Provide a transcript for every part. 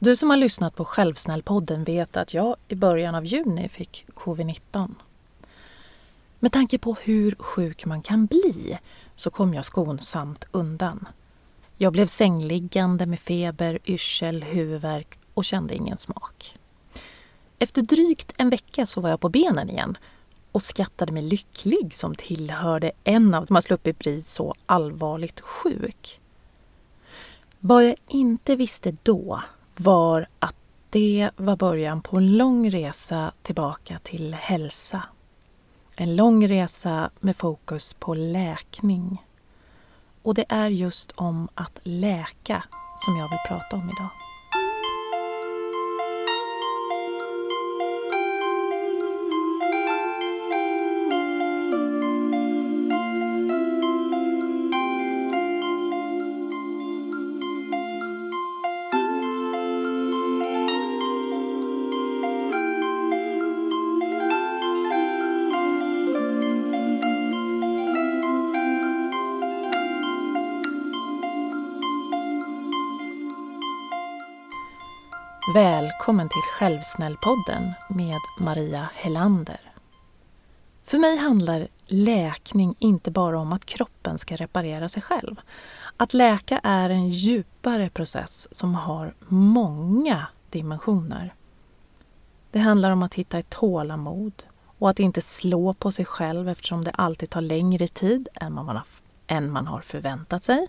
Du som har lyssnat på Självsnällpodden vet att jag i början av juni fick covid-19. Med tanke på hur sjuk man kan bli så kom jag skonsamt undan. Jag blev sängliggande med feber, yrsel, huvudvärk och kände ingen smak. Efter drygt en vecka så var jag på benen igen och skattade mig lycklig som tillhörde en av de har sluppit bli så allvarligt sjuk. Vad jag inte visste då var att det var början på en lång resa tillbaka till hälsa. En lång resa med fokus på läkning. Och det är just om att läka som jag vill prata om idag. Välkommen till Självsnällpodden med Maria Helander. För mig handlar läkning inte bara om att kroppen ska reparera sig själv. Att läka är en djupare process som har många dimensioner. Det handlar om att hitta ett tålamod och att inte slå på sig själv eftersom det alltid tar längre tid än man har, än man har förväntat sig.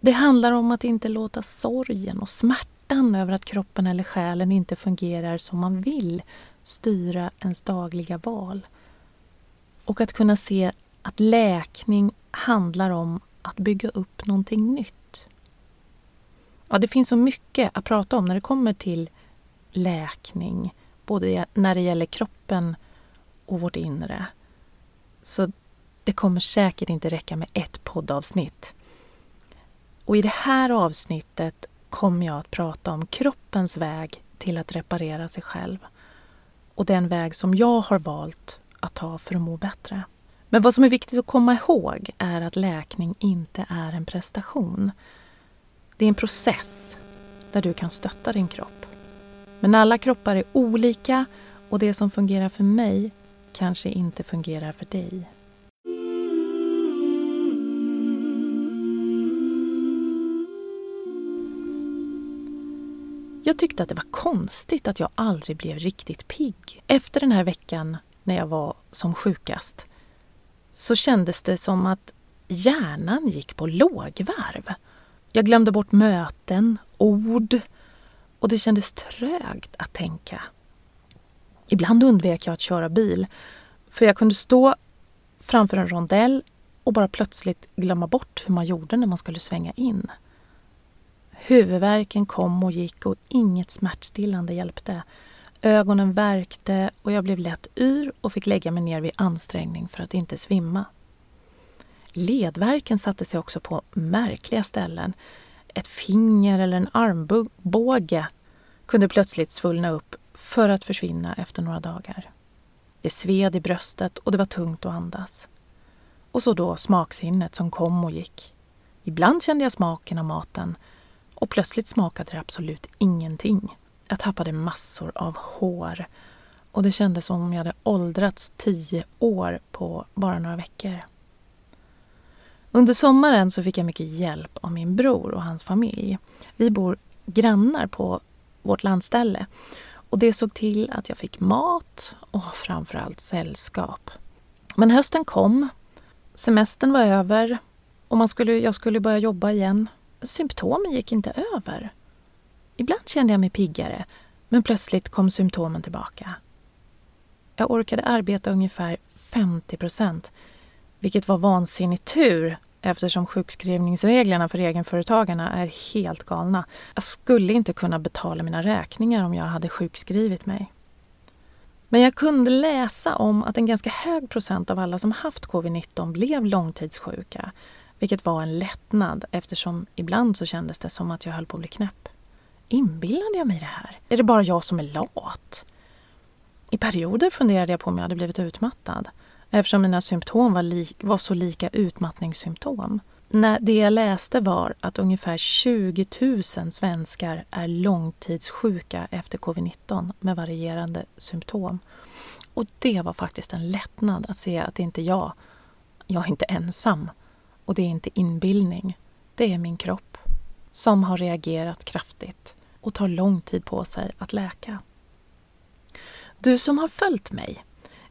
Det handlar om att inte låta sorgen och smärtan smärtan över att kroppen eller själen inte fungerar som man vill styra ens dagliga val. Och att kunna se att läkning handlar om att bygga upp någonting nytt. Ja, det finns så mycket att prata om när det kommer till läkning, både när det gäller kroppen och vårt inre. Så det kommer säkert inte räcka med ett poddavsnitt. Och i det här avsnittet kommer jag att prata om kroppens väg till att reparera sig själv och den väg som jag har valt att ta för att må bättre. Men vad som är viktigt att komma ihåg är att läkning inte är en prestation. Det är en process där du kan stötta din kropp. Men alla kroppar är olika och det som fungerar för mig kanske inte fungerar för dig. Jag tyckte att det var konstigt att jag aldrig blev riktigt pigg. Efter den här veckan när jag var som sjukast så kändes det som att hjärnan gick på lågvarv. Jag glömde bort möten, ord och det kändes trögt att tänka. Ibland undvek jag att köra bil för jag kunde stå framför en rondell och bara plötsligt glömma bort hur man gjorde när man skulle svänga in. Huvudvärken kom och gick och inget smärtstillande hjälpte. Ögonen värkte och jag blev lätt yr och fick lägga mig ner vid ansträngning för att inte svimma. Ledvärken satte sig också på märkliga ställen. Ett finger eller en armbåge kunde plötsligt svullna upp för att försvinna efter några dagar. Det sved i bröstet och det var tungt att andas. Och så då smaksinnet som kom och gick. Ibland kände jag smaken av maten och plötsligt smakade det absolut ingenting. Jag tappade massor av hår och det kändes som om jag hade åldrats tio år på bara några veckor. Under sommaren så fick jag mycket hjälp av min bror och hans familj. Vi bor grannar på vårt landställe och det såg till att jag fick mat och framförallt sällskap. Men hösten kom, semestern var över och man skulle, jag skulle börja jobba igen symptomen gick inte över. Ibland kände jag mig piggare, men plötsligt kom symptomen tillbaka. Jag orkade arbeta ungefär 50 procent, vilket var vansinnig tur eftersom sjukskrivningsreglerna för egenföretagarna är helt galna. Jag skulle inte kunna betala mina räkningar om jag hade sjukskrivit mig. Men jag kunde läsa om att en ganska hög procent av alla som haft covid-19 blev långtidssjuka vilket var en lättnad eftersom ibland så kändes det som att jag höll på att bli knäpp. Inbillade jag mig det här? Är det bara jag som är lat? I perioder funderade jag på om jag hade blivit utmattad eftersom mina symptom var, li var så lika utmattningssymptom. när det jag läste var att ungefär 20 000 svenskar är långtidssjuka efter covid-19 med varierande symptom. Och det var faktiskt en lättnad att se att det inte är jag. Jag är inte ensam. Och det är inte inbildning. Det är min kropp som har reagerat kraftigt och tar lång tid på sig att läka. Du som har följt mig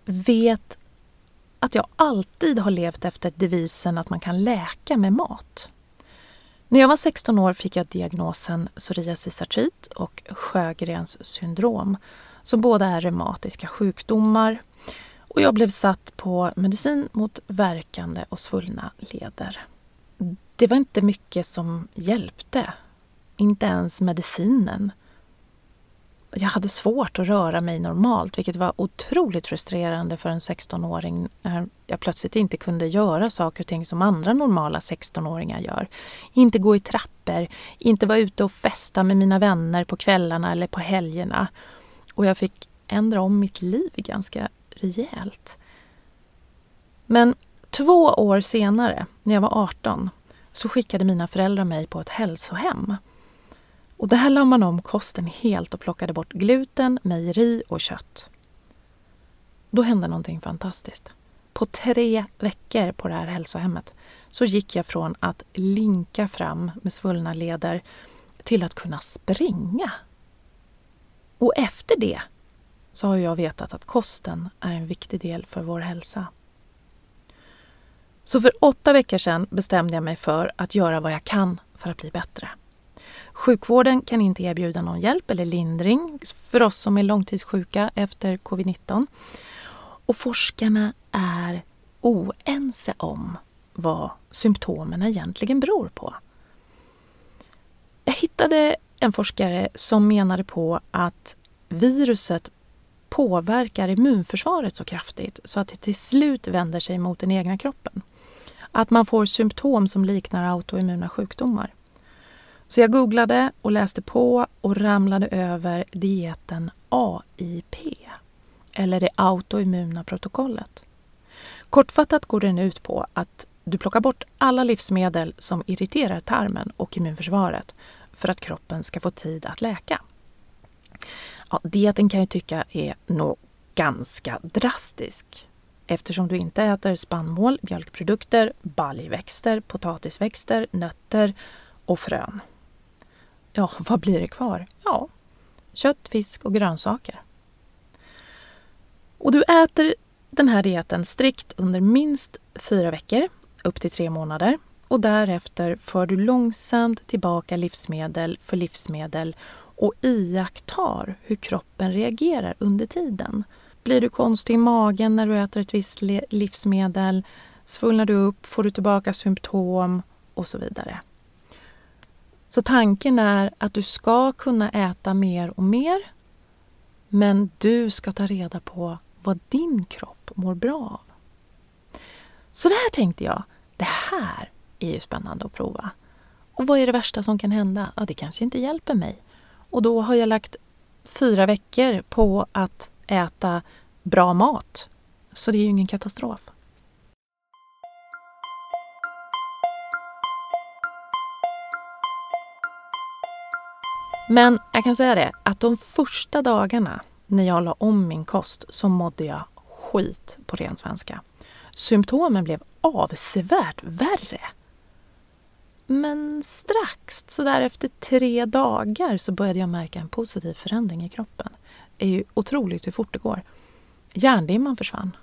vet att jag alltid har levt efter devisen att man kan läka med mat. När jag var 16 år fick jag diagnosen psoriasisartrit och Sjögrens syndrom som båda är reumatiska sjukdomar. Och jag blev satt på medicin mot verkande och svullna leder. Det var inte mycket som hjälpte. Inte ens medicinen. Jag hade svårt att röra mig normalt vilket var otroligt frustrerande för en 16-åring när jag plötsligt inte kunde göra saker och ting som andra normala 16-åringar gör. Inte gå i trappor, inte vara ute och festa med mina vänner på kvällarna eller på helgerna. Och jag fick ändra om mitt liv ganska rejält. Men två år senare, när jag var 18, så skickade mina föräldrar mig på ett hälsohem. Och där lade man om kosten helt och plockade bort gluten, mejeri och kött. Då hände någonting fantastiskt. På tre veckor på det här hälsohemmet så gick jag från att linka fram med svullna leder till att kunna springa. Och efter det så har jag vetat att kosten är en viktig del för vår hälsa. Så för åtta veckor sedan bestämde jag mig för att göra vad jag kan för att bli bättre. Sjukvården kan inte erbjuda någon hjälp eller lindring för oss som är långtidssjuka efter covid-19. Och forskarna är oense om vad symptomen egentligen beror på. Jag hittade en forskare som menade på att viruset påverkar immunförsvaret så kraftigt så att det till slut vänder sig mot den egna kroppen. Att man får symptom som liknar autoimmuna sjukdomar. Så jag googlade och läste på och ramlade över dieten AIP, eller det autoimmuna protokollet. Kortfattat går den ut på att du plockar bort alla livsmedel som irriterar tarmen och immunförsvaret för att kroppen ska få tid att läka. Ja, dieten kan jag tycka är nog ganska drastisk eftersom du inte äter spannmål, mjölkprodukter, baljväxter, potatisväxter, nötter och frön. Ja, vad blir det kvar? Ja, kött, fisk och grönsaker. Och du äter den här dieten strikt under minst fyra veckor, upp till tre månader. Och därefter för du långsamt tillbaka livsmedel för livsmedel och iakttar hur kroppen reagerar under tiden. Blir du konstig i magen när du äter ett visst livsmedel? Svullnar du upp? Får du tillbaka symptom? Och så vidare. Så tanken är att du ska kunna äta mer och mer men du ska ta reda på vad din kropp mår bra av. Så det här tänkte jag, det här är ju spännande att prova. Och vad är det värsta som kan hända? Ja, det kanske inte hjälper mig. Och då har jag lagt fyra veckor på att äta bra mat. Så det är ju ingen katastrof. Men jag kan säga det, att de första dagarna när jag la om min kost så mådde jag skit på ren svenska. Symptomen blev avsevärt värre. Men strax, så där efter tre dagar, så började jag märka en positiv förändring i kroppen. Det är ju otroligt hur fort det går. Hjärndimman försvann.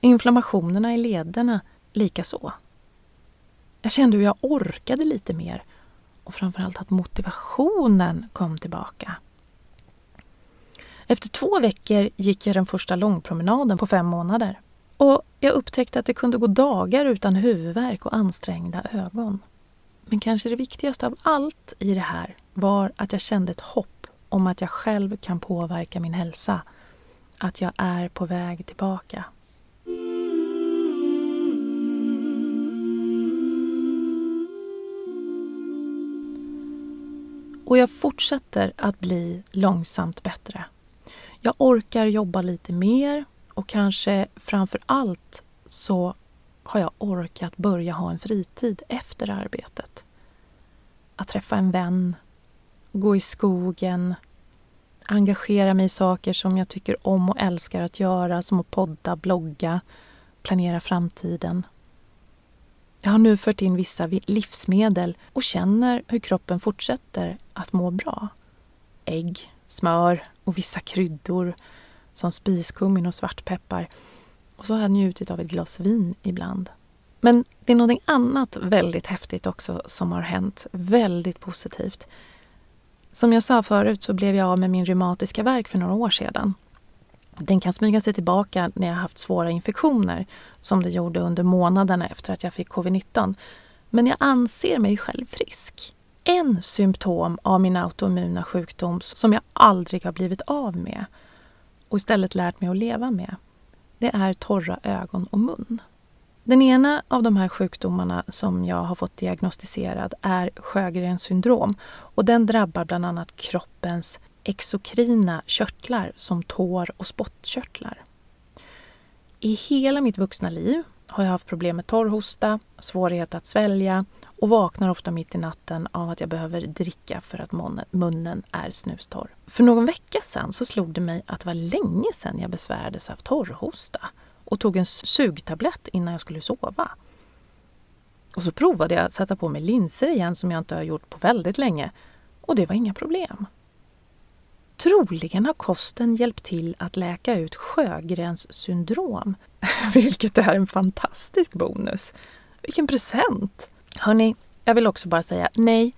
Inflammationerna i lederna likaså. Jag kände hur jag orkade lite mer och framförallt att motivationen kom tillbaka. Efter två veckor gick jag den första långpromenaden på fem månader och jag upptäckte att det kunde gå dagar utan huvudvärk och ansträngda ögon. Men kanske det viktigaste av allt i det här var att jag kände ett hopp om att jag själv kan påverka min hälsa. Att jag är på väg tillbaka. Och jag fortsätter att bli långsamt bättre. Jag orkar jobba lite mer och kanske framför allt så har jag orkat börja ha en fritid efter arbetet. Att träffa en vän, gå i skogen, engagera mig i saker som jag tycker om och älskar att göra som att podda, blogga, planera framtiden. Jag har nu fört in vissa livsmedel och känner hur kroppen fortsätter att må bra. Ägg, smör och vissa kryddor som spiskummin och svartpeppar. Och så har jag njutit av ett glas vin ibland. Men det är någonting annat väldigt häftigt också som har hänt. Väldigt positivt. Som jag sa förut så blev jag av med min reumatiska värk för några år sedan. Den kan smyga sig tillbaka när jag haft svåra infektioner som det gjorde under månaderna efter att jag fick covid-19. Men jag anser mig själv frisk. En symptom av min autoimmuna sjukdom som jag aldrig har blivit av med och istället lärt mig att leva med, det är torra ögon och mun. Den ena av de här sjukdomarna som jag har fått diagnostiserad är Sjögrens syndrom och den drabbar bland annat kroppens exokrina körtlar som tår och spottkörtlar. I hela mitt vuxna liv har jag haft problem med torrhosta, svårighet att svälja och vaknar ofta mitt i natten av att jag behöver dricka för att munnen är snustorr. För någon vecka sedan så slog det mig att det var länge sedan jag besvärades av torrhosta och tog en sugtablett innan jag skulle sova. Och så provade jag att sätta på mig linser igen som jag inte har gjort på väldigt länge och det var inga problem. Troligen har kosten hjälpt till att läka ut Sjögrens syndrom, vilket är en fantastisk bonus. Vilken present! Hörni, jag vill också bara säga nej,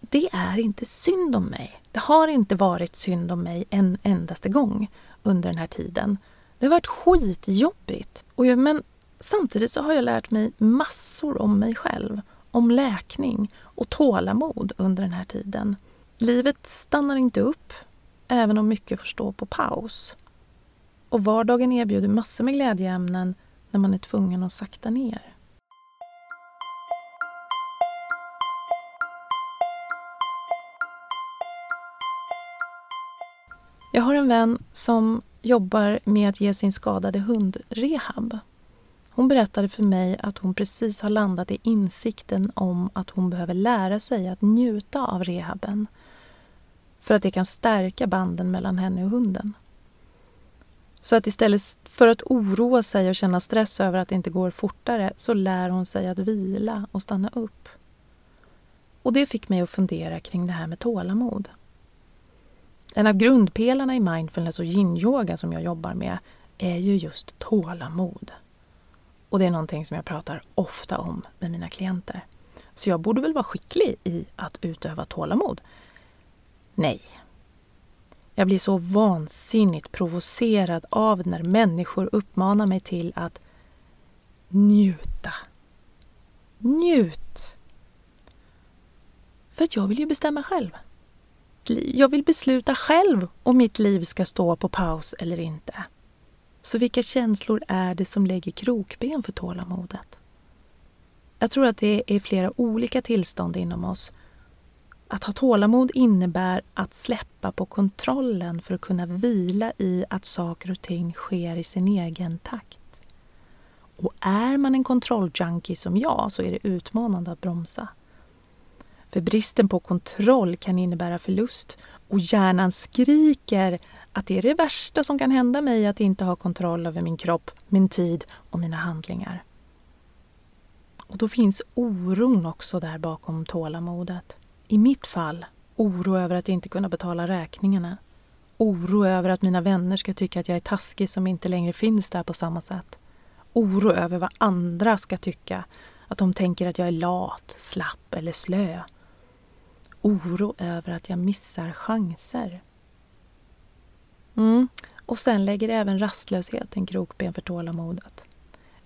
det är inte synd om mig. Det har inte varit synd om mig en endaste gång under den här tiden. Det har varit skitjobbigt. Och jag, men samtidigt så har jag lärt mig massor om mig själv, om läkning och tålamod under den här tiden. Livet stannar inte upp, även om mycket får stå på paus. Och vardagen erbjuder massor med glädjeämnen när man är tvungen att sakta ner. Jag har en vän som jobbar med att ge sin skadade hund rehab. Hon berättade för mig att hon precis har landat i insikten om att hon behöver lära sig att njuta av rehaben för att det kan stärka banden mellan henne och hunden. Så att istället för att oroa sig och känna stress över att det inte går fortare så lär hon sig att vila och stanna upp. Och det fick mig att fundera kring det här med tålamod. En av grundpelarna i mindfulness och yin-yoga som jag jobbar med är ju just tålamod. Och det är någonting som jag pratar ofta om med mina klienter. Så jag borde väl vara skicklig i att utöva tålamod? Nej. Jag blir så vansinnigt provocerad av när människor uppmanar mig till att njuta. Njut! För att jag vill ju bestämma själv liv. Jag vill besluta själv om mitt liv ska stå på paus eller inte. Så vilka känslor är det som lägger krokben för tålamodet? Jag tror att det är flera olika tillstånd inom oss. Att ha tålamod innebär att släppa på kontrollen för att kunna vila i att saker och ting sker i sin egen takt. Och är man en kontrolljunkie som jag så är det utmanande att bromsa. För bristen på kontroll kan innebära förlust och hjärnan skriker att det är det värsta som kan hända mig att inte ha kontroll över min kropp, min tid och mina handlingar. Och då finns oron också där bakom tålamodet. I mitt fall oro över att inte kunna betala räkningarna. Oro över att mina vänner ska tycka att jag är taskig som inte längre finns där på samma sätt. Oro över vad andra ska tycka. Att de tänker att jag är lat, slapp eller slö oro över att jag missar chanser. Mm. Och sen lägger även rastlösheten krokben för tålamodet.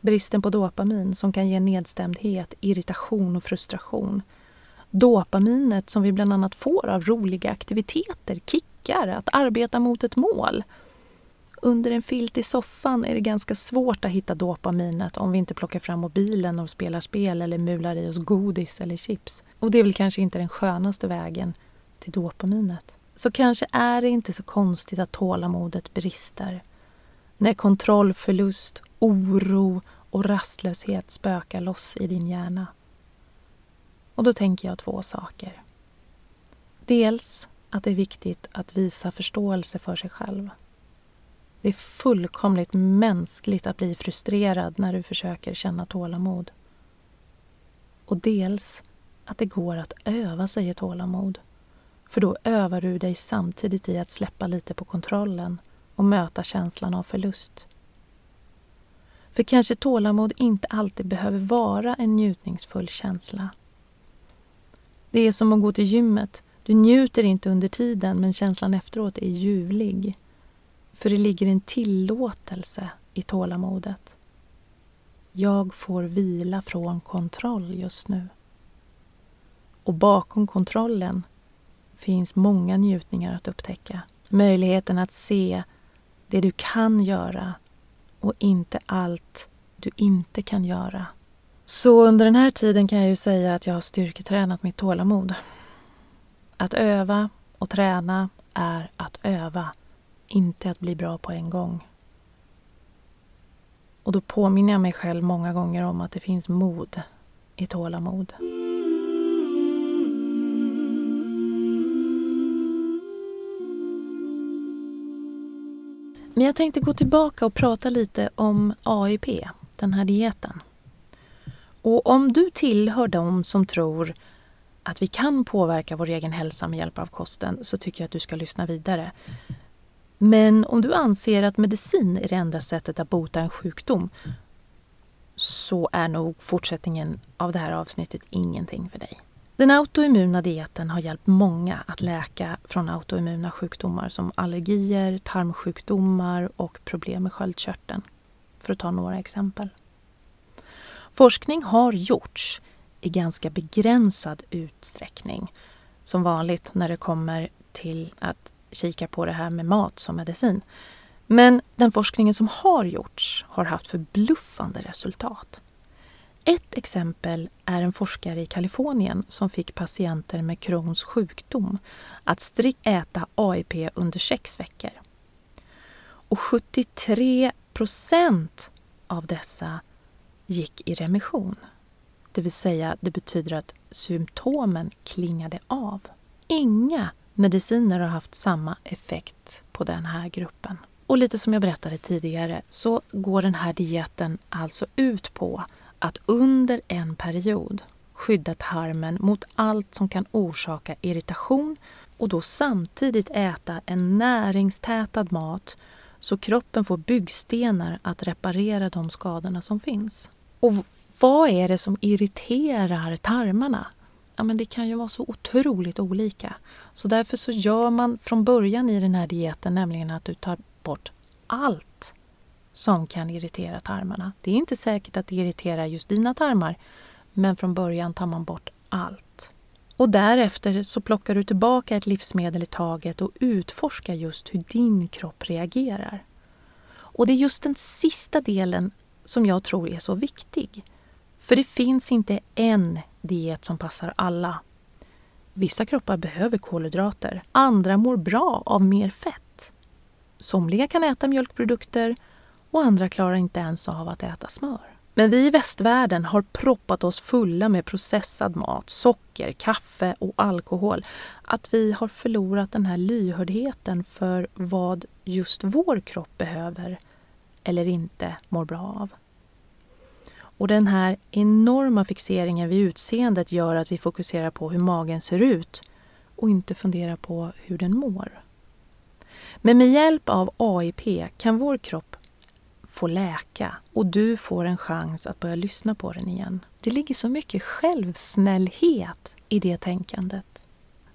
Bristen på dopamin som kan ge nedstämdhet, irritation och frustration. Dopaminet som vi bland annat får av roliga aktiviteter, kickar, att arbeta mot ett mål. Under en filt i soffan är det ganska svårt att hitta dopaminet om vi inte plockar fram mobilen och spelar spel eller mular i oss godis eller chips. Och det är väl kanske inte den skönaste vägen till dopaminet. Så kanske är det inte så konstigt att tålamodet brister. När kontrollförlust, oro och rastlöshet spökar loss i din hjärna. Och då tänker jag två saker. Dels att det är viktigt att visa förståelse för sig själv. Det är fullkomligt mänskligt att bli frustrerad när du försöker känna tålamod. Och dels att det går att öva sig i tålamod. För då övar du dig samtidigt i att släppa lite på kontrollen och möta känslan av förlust. För kanske tålamod inte alltid behöver vara en njutningsfull känsla. Det är som att gå till gymmet. Du njuter inte under tiden men känslan efteråt är ljuvlig. För det ligger en tillåtelse i tålamodet. Jag får vila från kontroll just nu. Och bakom kontrollen finns många njutningar att upptäcka. Möjligheten att se det du kan göra och inte allt du inte kan göra. Så under den här tiden kan jag ju säga att jag har styrketränat mitt tålamod. Att öva och träna är att öva, inte att bli bra på en gång. Och då påminner jag mig själv många gånger om att det finns mod i tålamod. Men jag tänkte gå tillbaka och prata lite om AIP, den här dieten. Och om du tillhör de som tror att vi kan påverka vår egen hälsa med hjälp av kosten så tycker jag att du ska lyssna vidare. Men om du anser att medicin är det enda sättet att bota en sjukdom så är nog fortsättningen av det här avsnittet ingenting för dig. Den autoimmuna dieten har hjälpt många att läka från autoimmuna sjukdomar som allergier, tarmsjukdomar och problem med sköldkörteln. För att ta några exempel. Forskning har gjorts i ganska begränsad utsträckning. Som vanligt när det kommer till att kika på det här med mat som medicin. Men den forskningen som har gjorts har haft förbluffande resultat. Ett exempel är en forskare i Kalifornien som fick patienter med Crohns sjukdom att strikt äta AIP under sex veckor. Och 73 procent av dessa gick i remission. Det vill säga, det betyder att symptomen klingade av. Inga mediciner har haft samma effekt på den här gruppen. Och lite som jag berättade tidigare så går den här dieten alltså ut på att under en period skydda tarmen mot allt som kan orsaka irritation och då samtidigt äta en näringstätad mat så kroppen får byggstenar att reparera de skadorna som finns. Och vad är det som irriterar tarmarna? Ja, men det kan ju vara så otroligt olika. Så därför så gör man från början i den här dieten nämligen att du tar bort allt som kan irritera tarmarna. Det är inte säkert att det irriterar just dina tarmar men från början tar man bort allt. Och därefter så plockar du tillbaka ett livsmedel i taget och utforskar just hur din kropp reagerar. Och det är just den sista delen som jag tror är så viktig. För det finns inte en diet som passar alla. Vissa kroppar behöver kolhydrater, andra mår bra av mer fett. Somliga kan äta mjölkprodukter och andra klarar inte ens av att äta smör. Men vi i västvärlden har proppat oss fulla med processad mat, socker, kaffe och alkohol. Att vi har förlorat den här lyhördheten för vad just vår kropp behöver eller inte mår bra av. Och den här enorma fixeringen vid utseendet gör att vi fokuserar på hur magen ser ut och inte funderar på hur den mår. Men med hjälp av AIP kan vår kropp få läka och du får en chans att börja lyssna på den igen. Det ligger så mycket självsnällhet i det tänkandet.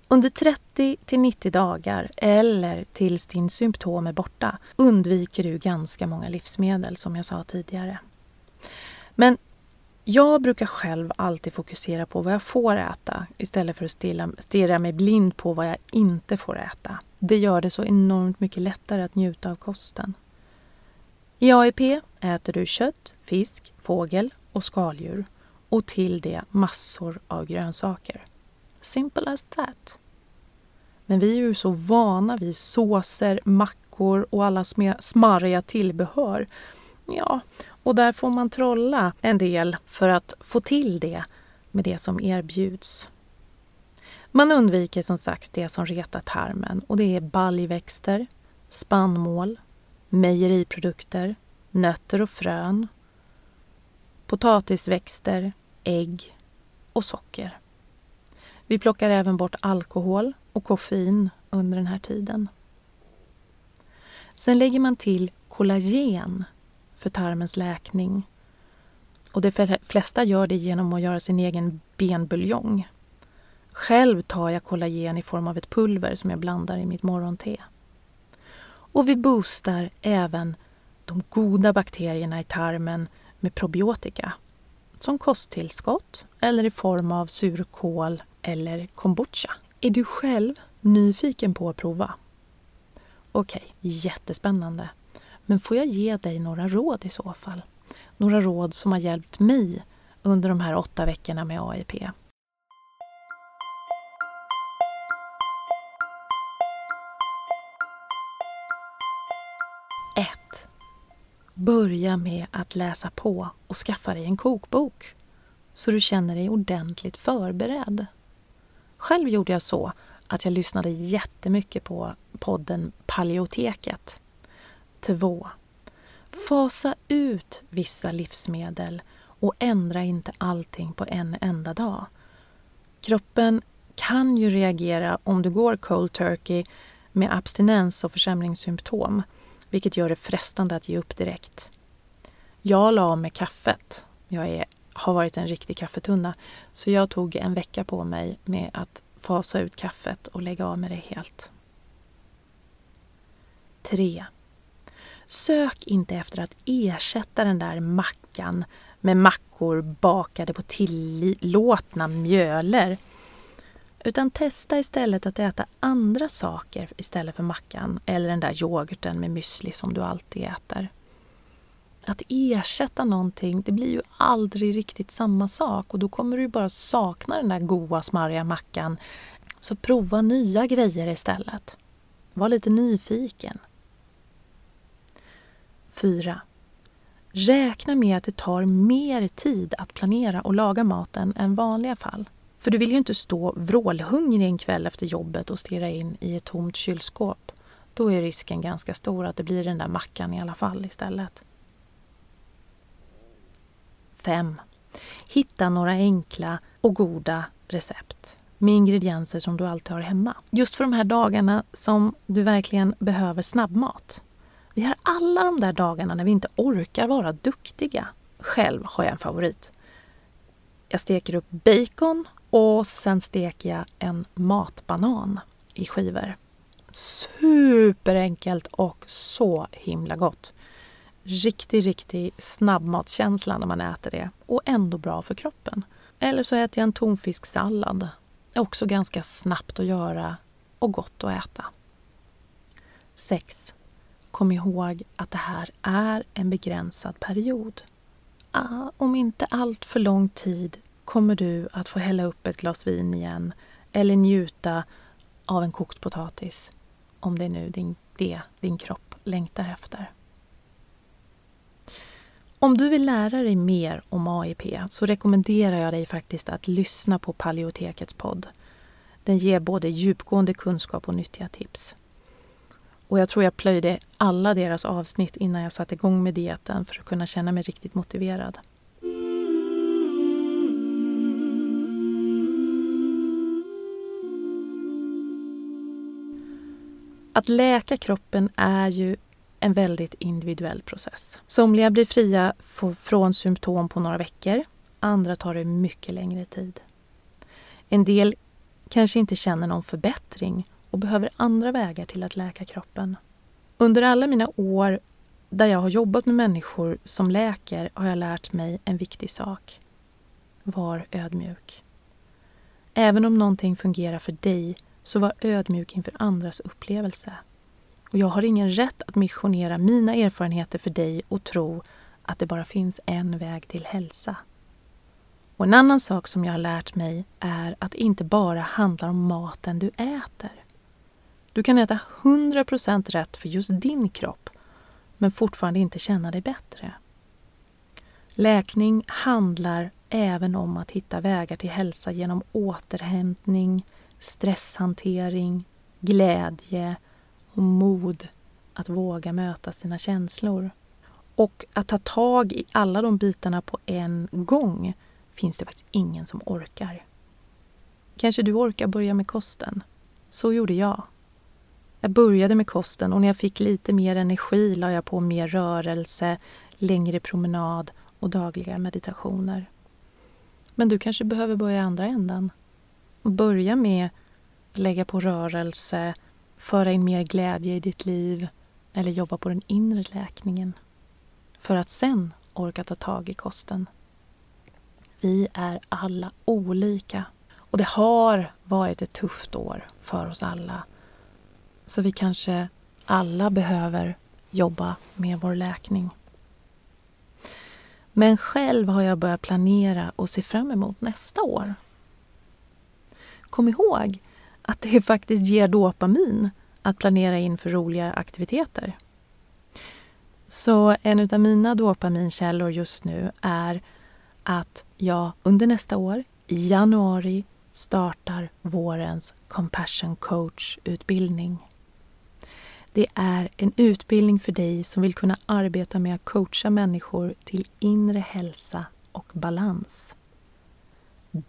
Under 30 till 90 dagar, eller tills din symptom är borta, undviker du ganska många livsmedel som jag sa tidigare. Men jag brukar själv alltid fokusera på vad jag får äta istället för att stirra mig blind på vad jag inte får äta. Det gör det så enormt mycket lättare att njuta av kosten. I AIP äter du kött, fisk, fågel och skaldjur och till det massor av grönsaker. Simple as that. Men vi är ju så vana vid såser, mackor och alla smarriga tillbehör. Ja, och där får man trolla en del för att få till det med det som erbjuds. Man undviker som sagt det som retar tarmen och det är baljväxter, spannmål, mejeriprodukter, nötter och frön, potatisväxter, ägg och socker. Vi plockar även bort alkohol och koffein under den här tiden. Sen lägger man till kollagen för tarmens läkning. Och de flesta gör det genom att göra sin egen benbuljong. Själv tar jag kollagen i form av ett pulver som jag blandar i mitt morgonte. Och vi boostar även de goda bakterierna i tarmen med probiotika som kosttillskott eller i form av surkål eller kombucha. Är du själv nyfiken på att prova? Okej, okay, jättespännande. Men får jag ge dig några råd i så fall? Några råd som har hjälpt mig under de här åtta veckorna med AIP. 1. Börja med att läsa på och skaffa dig en kokbok så du känner dig ordentligt förberedd. Själv gjorde jag så att jag lyssnade jättemycket på podden Paleoteket. 2. Fasa ut vissa livsmedel och ändra inte allting på en enda dag. Kroppen kan ju reagera om du går cold turkey med abstinens och försämringssymptom vilket gör det frestande att ge upp direkt. Jag la av med kaffet. Jag är, har varit en riktig kaffetunna. Så jag tog en vecka på mig med att fasa ut kaffet och lägga av med det helt. 3. Sök inte efter att ersätta den där mackan med mackor bakade på tillåtna mjöler utan testa istället att äta andra saker istället för mackan eller den där yoghurten med müsli som du alltid äter. Att ersätta någonting, det blir ju aldrig riktigt samma sak och då kommer du bara sakna den där goa smarriga mackan. Så prova nya grejer istället. Var lite nyfiken. 4. Räkna med att det tar mer tid att planera och laga maten än vanliga fall. För du vill ju inte stå vrålhungrig en kväll efter jobbet och stirra in i ett tomt kylskåp. Då är risken ganska stor att det blir den där mackan i alla fall istället. 5. Hitta några enkla och goda recept med ingredienser som du alltid har hemma. Just för de här dagarna som du verkligen behöver snabbmat. Vi har alla de där dagarna när vi inte orkar vara duktiga. Själv har jag en favorit. Jag steker upp bacon och sen steker jag en matbanan i skivor. Superenkelt och så himla gott. Riktig, riktig snabbmatskänsla när man äter det och ändå bra för kroppen. Eller så äter jag en tonfisksallad. Också ganska snabbt att göra och gott att äta. 6. Kom ihåg att det här är en begränsad period. Ah, om inte allt för lång tid kommer du att få hälla upp ett glas vin igen eller njuta av en kokt potatis om det är nu din, det din kropp längtar efter. Om du vill lära dig mer om AIP så rekommenderar jag dig faktiskt att lyssna på Paleotekets podd. Den ger både djupgående kunskap och nyttiga tips. Och jag tror jag plöjde alla deras avsnitt innan jag satte igång med dieten för att kunna känna mig riktigt motiverad. Att läka kroppen är ju en väldigt individuell process. Somliga blir fria från symptom på några veckor, andra tar det mycket längre tid. En del kanske inte känner någon förbättring och behöver andra vägar till att läka kroppen. Under alla mina år där jag har jobbat med människor som läker har jag lärt mig en viktig sak. Var ödmjuk. Även om någonting fungerar för dig så var ödmjuk inför andras upplevelse. Och jag har ingen rätt att missionera mina erfarenheter för dig och tro att det bara finns en väg till hälsa. Och en annan sak som jag har lärt mig är att det inte bara handlar om maten du äter. Du kan äta 100% rätt för just din kropp men fortfarande inte känna dig bättre. Läkning handlar även om att hitta vägar till hälsa genom återhämtning, stresshantering, glädje och mod att våga möta sina känslor. Och att ta tag i alla de bitarna på en gång finns det faktiskt ingen som orkar. Kanske du orkar börja med kosten? Så gjorde jag. Jag började med kosten och när jag fick lite mer energi la jag på mer rörelse, längre promenad och dagliga meditationer. Men du kanske behöver börja i andra ändan. Börja med att lägga på rörelse, föra in mer glädje i ditt liv eller jobba på den inre läkningen. För att sen orka ta tag i kosten. Vi är alla olika. Och det har varit ett tufft år för oss alla. Så vi kanske alla behöver jobba med vår läkning. Men själv har jag börjat planera och se fram emot nästa år. Kom ihåg att det faktiskt ger dopamin att planera in för roliga aktiviteter. Så en av mina dopaminkällor just nu är att jag under nästa år, i januari, startar vårens Compassion Coach-utbildning. Det är en utbildning för dig som vill kunna arbeta med att coacha människor till inre hälsa och balans.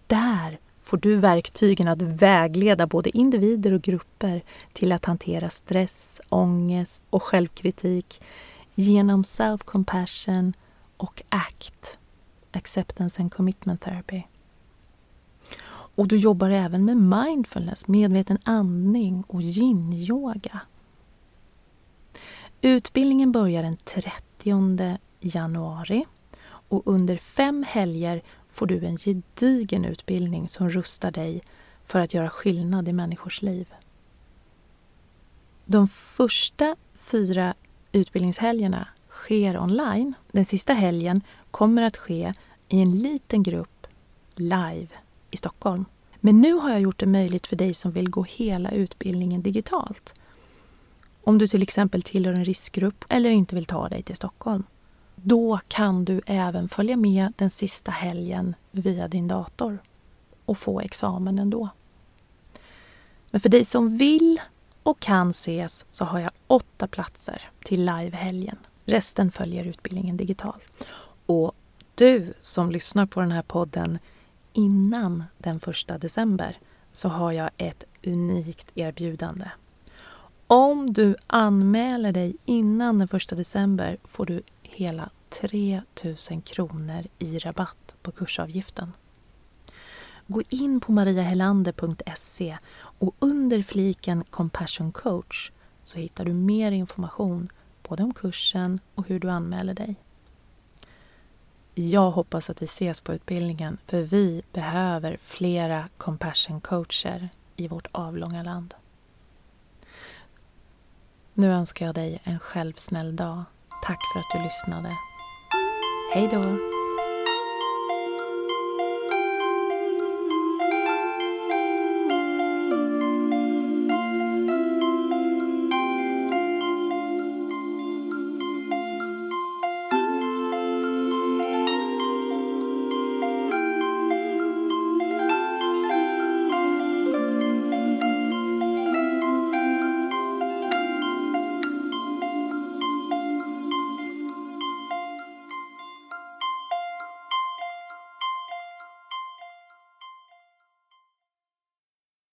Där får du verktygen att vägleda både individer och grupper till att hantera stress, ångest och självkritik genom self-compassion och ACT, Acceptance and Commitment Therapy. Och du jobbar även med mindfulness, medveten andning och yin-yoga. Utbildningen börjar den 30 januari och under fem helger får du en gedigen utbildning som rustar dig för att göra skillnad i människors liv. De första fyra utbildningshelgerna sker online. Den sista helgen kommer att ske i en liten grupp live i Stockholm. Men nu har jag gjort det möjligt för dig som vill gå hela utbildningen digitalt. Om du till exempel tillhör en riskgrupp eller inte vill ta dig till Stockholm. Då kan du även följa med den sista helgen via din dator och få examen ändå. Men för dig som vill och kan ses så har jag åtta platser till livehelgen. Resten följer utbildningen digitalt. Och du som lyssnar på den här podden innan den första december så har jag ett unikt erbjudande. Om du anmäler dig innan den 1 december får du hela 3 000 kronor i rabatt på kursavgiften. Gå in på mariahelander.se och under fliken Compassion coach så hittar du mer information både om kursen och hur du anmäler dig. Jag hoppas att vi ses på utbildningen för vi behöver flera compassion coacher i vårt avlånga land. Nu önskar jag dig en självsnäll dag. Tack för att du lyssnade. Hej då!